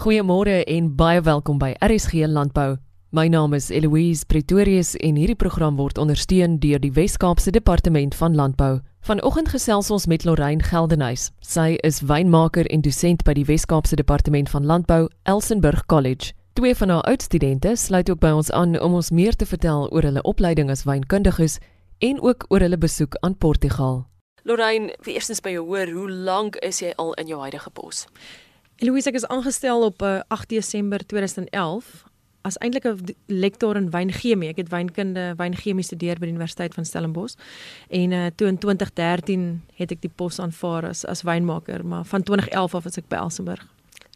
Goeiemôre en baie welkom by RSG Landbou. My naam is Eloise Pretorius en hierdie program word ondersteun deur die Wes-Kaapse Departement van Landbou. Vanoggend gesels ons met Lorraine Geldenhuys. Sy is wynmaker en dosent by die Wes-Kaapse Departement van Landbou, Elsenburg College. Twee van haar oudstudente sluit ook by ons aan om ons meer te vertel oor hulle opleiding as wynkundiges en ook oor hulle besoek aan Portugal. Lorraine, wie eerstens by jou hoor, hoe lank is jy al in jou huidige pos? Louise ek is aangestel op uh, 8 Desember 2011 as eintlik 'n lektor in wynchemie. Ek het wynkunde, wynchemie studeer by die Universiteit van Stellenbosch en uh, toe in 2013 het ek die pos aanvaar as as wynmaker, maar van 2011 af was ek by Elsenburg.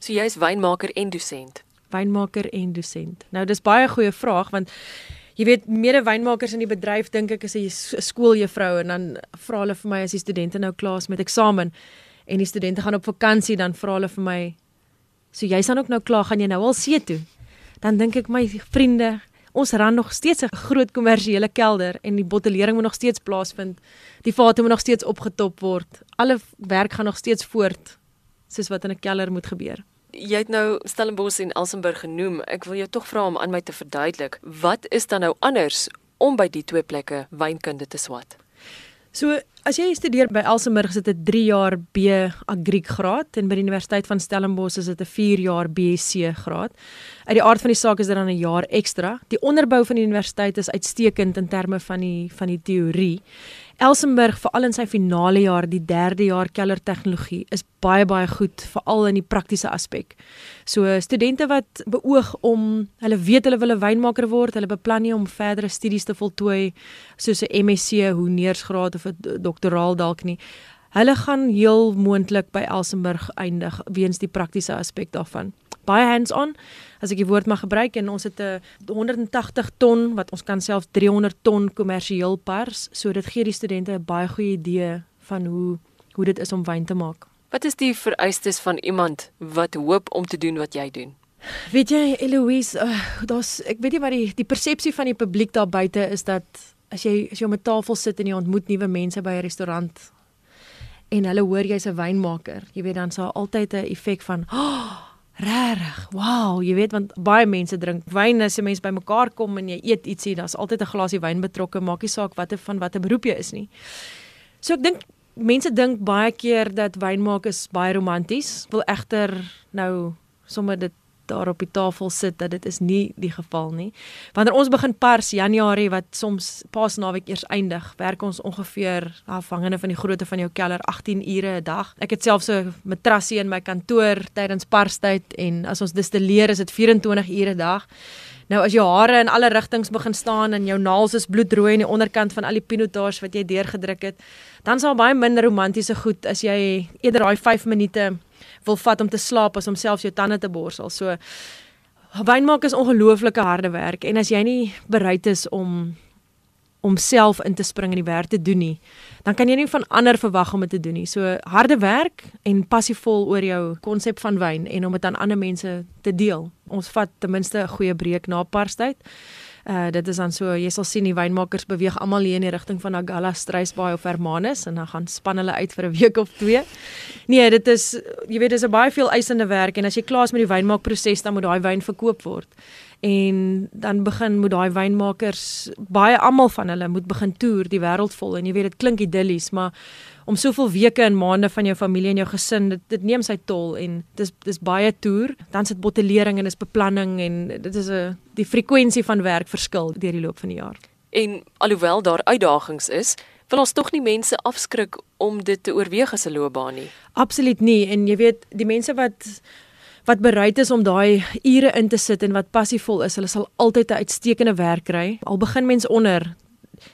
So jy's wynmaker en dosent. Wynmaker en dosent. Nou dis baie goeie vraag want Jy weet medewynmakers in die bedryf dink ek is 'n skooljuffrou en dan vra hulle vir my as die studente nou klaar is met eksamen en die studente gaan op vakansie dan vra hulle vir my so jy staan ook nou klaar gaan jy nou al see toe dan dink ek my vriende ons ran nog steeds 'n groot kommersiële kelder en die bottelering moet nog steeds plaasvind die vate moet nog steeds opgetop word alle werk gaan nog steeds voort soos wat in 'n kelder moet gebeur Jy het nou Stellenbosch en Elsenburg genoem. Ek wil jou tog vra om aan my te verduidelik, wat is dan nou anders om by die twee plekke wynkunde te swat? So As jy studeer by Elsenburg is dit 'n 3 jaar B Agriek graad en by die Universiteit van Stellenbosch is dit 'n 4 jaar BSc graad. Uit die aard van die saak is dit dan 'n jaar ekstra. Die onderbou van die universiteit is uitstekend in terme van die van die teorie. Elsenburg veral in sy finale jaar, die 3de jaar keller tegnologie is baie baie goed veral in die praktiese aspek. So studente wat beoog om hulle weet hulle wil 'n wynmaker word, hulle beplan nie om verdere studies te voltooi soos 'n MSc, honeursgraad of 'n doktoraal dalk nie. Hulle gaan heel moontlik by Elsenburg eindig weens die praktiese aspek daarvan baie hands-on as ek die woord mag gebruik en ons het 'n 180 ton wat ons kan self 300 ton kommersieel pers so dit gee die studente 'n baie goeie idee van hoe hoe dit is om wyn te maak. Wat is die vereistes van iemand wat hoop om te doen wat jy doen? Weet jy Eloise, uh, daar's ek weet nie wat die die persepsie van die publiek daar buite is dat as jy as jy om 'n tafel sit en jy ontmoet nuwe mense by 'n restaurant en hulle hoor jy's 'n wynmaker, jy weet dan sal altyd 'n effek van oh, Regtig. Wow, jy weet want baie mense drink wyn as 'n mens bymekaar kom en jy eet ietsie, daar's altyd 'n glasie wyn betrokke, maak nie saak watter van watter beroep jy is nie. So ek dink mense dink baie keer dat wyn maak is baie romanties. Wil egter nou sommer dit daar op die tafel sit dat dit is nie die geval nie. Wanneer ons begin pars Januarie wat soms Paasnaweek eers eindig, werk ons ongeveer afhangende van die grootte van jou keller 18 ure 'n dag. Ek het selfs 'n matrasie in my kantoor tydens parstyd en as ons distilleer is dit 24 ure 'n dag. Nou as jou hare in alle rigtings begin staan en jou naels is bloedrooi aan die onderkant van al die pinotage wat jy deurgedruk het, dan sal baie minder romantiese goed as jy eerder daai 5 minute wil vat om te slaap as om self jou tande te borsel. So wynmaak is ongelooflike harde werk en as jy nie bereid is om om self in te spring en die werk te doen nie, dan kan jy nie van ander verwag om dit te doen nie. So harde werk en passievol oor jou konsep van wyn en om dit aan ander mense te deel. Ons vat ten minste 'n goeie breek na Parstyd. Uh dit is dan so jy sal sien die wynmakers beweeg almal hier in die rigting van Agala Struisbaai of Hermanus en dan gaan span hulle uit vir 'n week of twee. Nee, dit is jy weet dis 'n baie veel eisende werk en as jy klaar is met die wynmaakproses dan moet daai wyn verkoop word. En dan begin moet daai wynmakers baie almal van hulle moet begin toer die wêreld vol. En jy weet dit klink idillies maar om soveel weke en maande van jou familie en jou gesin dit dit neem sy tol en dis dis baie toer. Dan sit bottelering en dis beplanning en dit is 'n die frekwensie van werk verskil deur die loop van die jaar. En alhoewel daar uitdagings is wil ons tog nie mense afskrik om dit te oorweeg as 'n loopbaan nie. Absoluut nie. En jy weet die mense wat wat bereid is om daai ure in te sit en wat passievol is, hulle sal altyd 'n uitstekende werk kry. Al begin mens onder,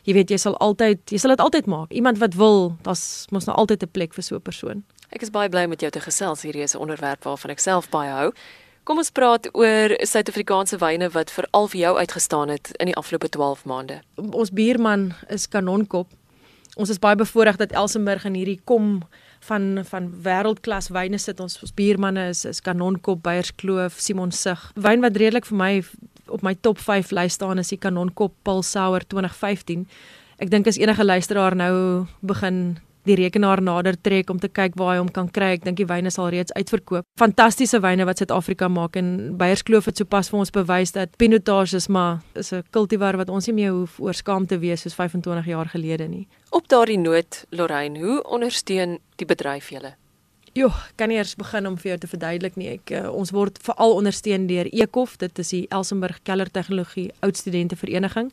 jy weet jy sal altyd jy sal dit altyd maak. Iemand wat wil, daar's mos nou altyd 'n plek vir so 'n persoon. Ek is baie bly met jou te gesels. Hierdie is 'n onderwerp waarvan ek self baie hou. Kom ons praat oor Suid-Afrikaanse wyne wat veral vir jou uitgestaan het in die afgelope 12 maande. Ons buurman is Kanonkop. Ons is baie bevoorreg dat Elsenburg in hierdie kom van van wêreldklas wyne sit. Ons ons buurmanne is is Kanonkop, Beierskloof, Simon Sig. Wyn wat redelik vir my op my top 5 lys staan is die Kanonkop Paul Sauer 2015. Ek dink as enige luisteraar nou begin die rekenaar nader trek om te kyk waar hy hom kan kry. Ek dink die wyne sal reeds uitverkoop. Fantastiese wyne wat Suid-Afrika maak en Beyerskloof het sopas vir ons bewys dat Pinotage is maar is 'n kultivar wat ons nie meer hoef oor skaam te wees soos 25 jaar gelede nie. Op daardie noot, Lorraine, hoe ondersteun die bedryf julle? Jo, kan nie eers begin om vir jou te verduidelik nie. Ek uh, ons word veral ondersteun deur Ekof, dit is die Elsenburg Keller Tegnologie Oud Studente Vereniging.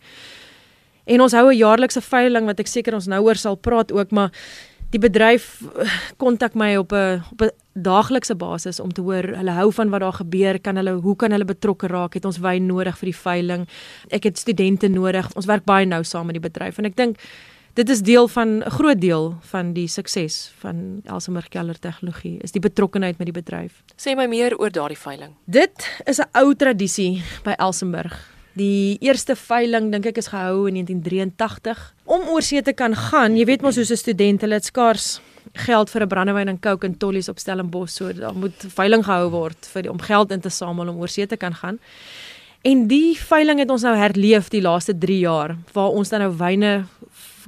En ons hou 'n jaarlikse veiling wat ek seker ons nou oor sal praat ook, maar die bedryf kontak my op 'n op 'n daaglikse basis om te hoor hulle hou van wat daar gebeur, kan hulle hoe kan hulle betrokke raak? Het ons wyn nodig vir die veiling? Ek het studente nodig. Ons werk baie nou saam met die bedryf en ek dink dit is deel van 'n groot deel van die sukses van Elsenburg Keller Tegnologie is die betrokkeheid met die bedryf. Sê my meer oor daardie veiling. Dit is 'n ou tradisie by Elsenburg. Die eerste veiling dink ek is gehou in 1983. Om oorsee te kan gaan, jy weet mos hoe 'n student hulle het skaars geld vir 'n brandewyn en coke en tollies op Stellenbosch, so daar moet veiling gehou word vir die, om geld in te samel om oorsee te kan gaan. En die veiling het ons nou herleef die laaste 3 jaar waar ons dan nou wyne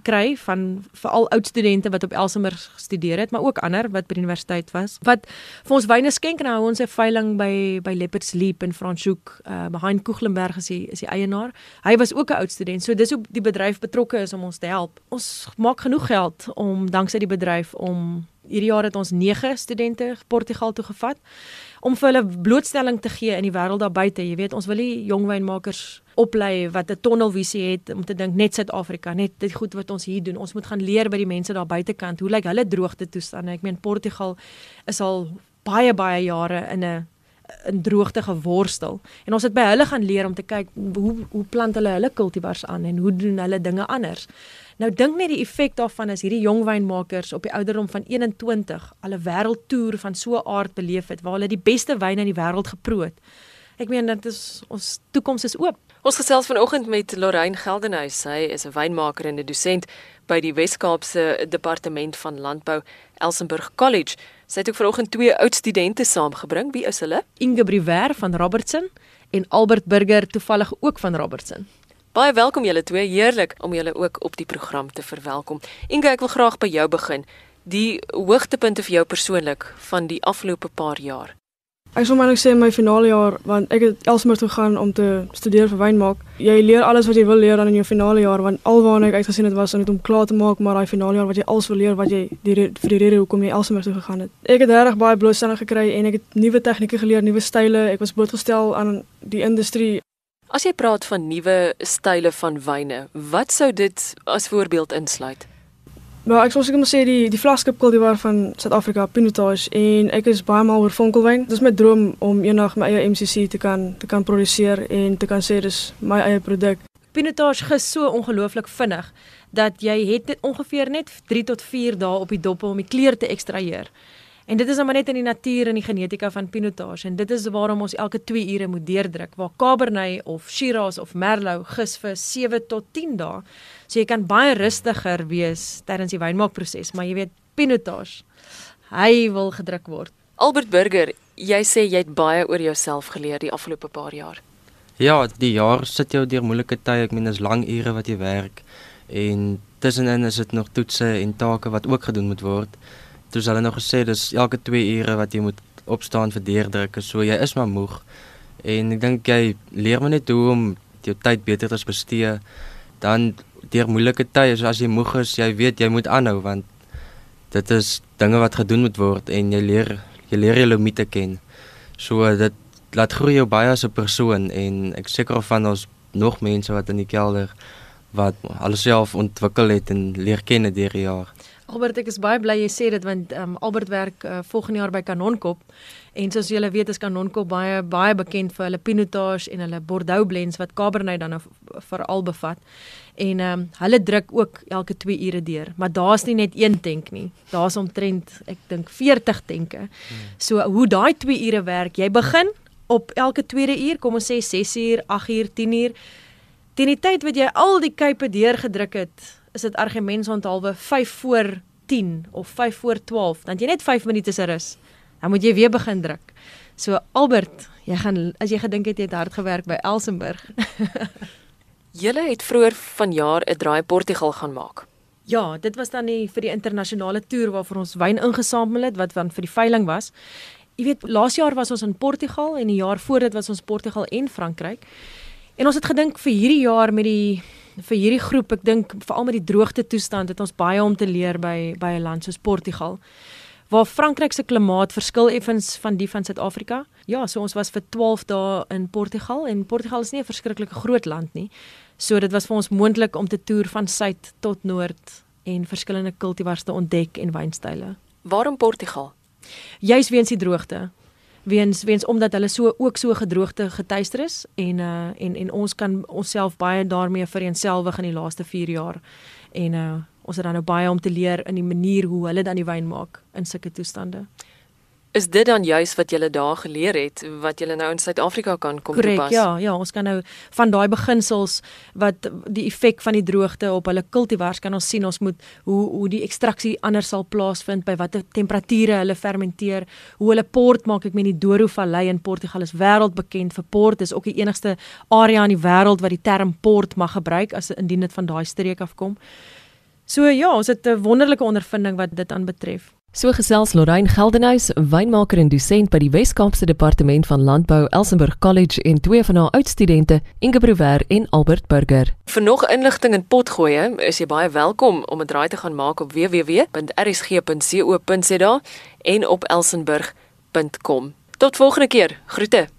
kry van veral oud studente wat op Elsenburg gestudeer het, maar ook ander wat by die universiteit was. Wat vir ons wyne skenk nou ons 'n veiling by by Leopards Leap in Franschhoek, uh behind Koeglenberg is die is die eienaar. Hy was ook 'n oud student. So dis hoe die bedryf betrokke is om ons te help. Ons maak genoeg geld om danksy die bedryf om hierdie jaar het ons 9 studente Portugal toe gevat om vir hulle blootstelling te gee in die wêreld daar buite. Jy weet, ons wil nie jong wynmakers oplei wat 'n tonnelvisie het om te dink net Suid-Afrika, net dit goed wat ons hier doen. Ons moet gaan leer by die mense daar buitekant. Hoe lyk hulle droogte toestande? Ek meen Portugal is al baie baie jare in 'n in droogte geworstel. En ons het by hulle gaan leer om te kyk hoe hoe plant hulle hulle kultivars aan en hoe doen hulle dinge anders. Nou dink net die effek daarvan as hierdie jong wynmakers op die ouderdom van 21 al 'n wêreldtoer van so 'n aard beleef het waar hulle die beste wyne in die wêreld geproe het. Ek meen dit is ons toekoms is oop. Ons gesels vanoggend met Lorraine Geldenhuys. Sy is 'n wynmaker en 'n dosent by die Wes-Kaapse Departement van Landbou, Elsenburg College. Sy het ook vanoggend twee oud studente saamgebring. Wie is hulle? Inge Briwer van Robertson en Albert Burger toevallig ook van Robertson. Baie welkom julle twee. Heerlik om julle ook op die program te verwelkom. Inge, ek wil graag by jou begin. Die hoogtepunte vir jou persoonlik van die afgelope paar jaar. Ek sou maar net sê my finale jaar want ek het Elsmer toe gaan om te studeer vir wynmaak. Jy leer alles wat jy wil leer dan in jou finale jaar want alwaar ek uitgesien het was om klaar te maak maar daai finale jaar wat jy alles wil leer wat jy die vir die rede hoekom jy Elsmer toe gegaan het. Ek het regtig baie blootstelling gekry en ek het nuwe tegnieke geleer, nuwe style. Ek was blootgestel aan die industrie. As jy praat van nuwe style van wyne, wat sou dit as voorbeeld insluit? Maar ek sou seker moet sê die die vlaskip kultivar van Suid-Afrika, Pinotage en ek is baie mal oor vonkelwyn. Dit is my droom om eendag my eie MCC te kan te kan produseer en te kan sê dis my eie produk. Pinotage gis so ongelooflik vinnig dat jy het dit ongeveer net 3 tot 4 dae op die dop om die kleur te ekstraheer. En dit is nou maar net in die natuur en die genetika van Pinotage en dit is waarom ons elke 2 ure moet deurdruk waar Cabernet of Shiraz of Merlot gis vir 7 tot 10 dae. So jy kan baie rustiger wees tydens die wynmaakproses, maar jy weet Pinotage hy wil gedruk word. Albert Burger, jy sê jy het baie oor jouself geleer die afgelope paar jaar. Ja, die jaar sit jou deur moeilike tye. Ek meen dis lang ure wat jy werk en tussenin is dit nog toetse en take wat ook gedoen moet word toe hulle nou gesê dis elke 2 ure wat jy moet opstaan vir deurdruk, so jy is maar moeg. En ek dink jy leer maar net hoe om jou tyd beter te bestee. Dan deur moeilike tye, so as jy moeg is, jy weet jy moet aanhou want dit is dinge wat gedoen moet word en jy leer jy leer jou limite ken. So dit laat groei jou baie as 'n persoon en ek seker van ons nog mense wat in die kelder wat alles self ontwikkel het en leer ken deur die jaar. Albert, ek is baie bly jy sê dit want um, Albert werk uh, volgende jaar by Kanonkop en soos julle weet is Kanonkop baie baie bekend vir hulle Pinotage en hulle Bordeaux blends wat Cabernet dan veral bevat. En ehm um, hulle druk ook elke 2 ure deur, maar daar's nie net een tank nie. Daar's omtrent ek dink 40 tanke. Hmm. So hoe daai 2 ure werk, jy begin op elke tweede uur, kom ons sê 6 uur, 8 uur, 10 uur. Teen die tyd wat jy al die kuipe deurgedruk het, is dit argumentsonthaalwe 5 voor 10 of 5 voor 12, dan jy net 5 minute se rus. Dan moet jy weer begin druk. So Albert, jy gaan as jy gedink het jy het hard gewerk by Elsenburg. Julle het vroeër vanjaar 'n draai Portugal gaan maak. Ja, dit was dan die vir die internasionale toer waarvoor ons wyn ingesamel het wat dan vir die veiling was. Jy weet, laas jaar was ons in Portugal en die jaar voor dit was ons Portugal en Frankryk. En ons het gedink vir hierdie jaar met die vir hierdie groep, ek dink veral met die droogte toestand het ons baie om te leer by by 'n land soos Portugal waar Frankryk se klimaat verskil effens van die van Suid-Afrika. Ja, so ons was vir 12 dae in Portugal en Portugal is nie 'n verskriklike groot land nie. So dit was vir ons moontlik om te toer van suid tot noord en verskillende kultivars te ontdek en wynstyle. Waarom Portugal? Juis weens die droogte. Weens weens omdat hulle so ook so gedroogte getuister is en uh en en ons kan onsself baie daarmee vereenselwig in die laaste 4 jaar. En uh ons het dan nou baie om te leer in die manier hoe hulle dan die wyn maak in sulke toestande. Is dit dan juis wat jy daar geleer het wat jy nou in Suid-Afrika kan kom Correct, toepas? Ja, ja, ons kan nou van daai beginsels wat die effek van die droogte op hulle kultivars kan ons sien ons moet hoe hoe die ekstraksie anders sal plaasvind by watter temperature hulle fermenteer, hoe hulle port maak. Ek meen die Douro Vallei in Portugal is wêreldbekend vir port. Dis ook die enigste area in die wêreld wat die term port mag gebruik as indien dit van daai streek afkom. So ja, ons het 'n wonderlike ondervinding wat dit aanbetref. So gesels Lorraine Geldenhuys, wynmaker en dosent by die Wes-Kaapse Departement van Landbou Elsenburg College en twee van haar oudstudente, Inge Brouwer en Albert Burger. Vir nog inligting in potgoeie, is jy baie welkom om 'n draai te gaan maak op www.rsg.co.za en op elsenburg.com. Tot volgende keer. Groete.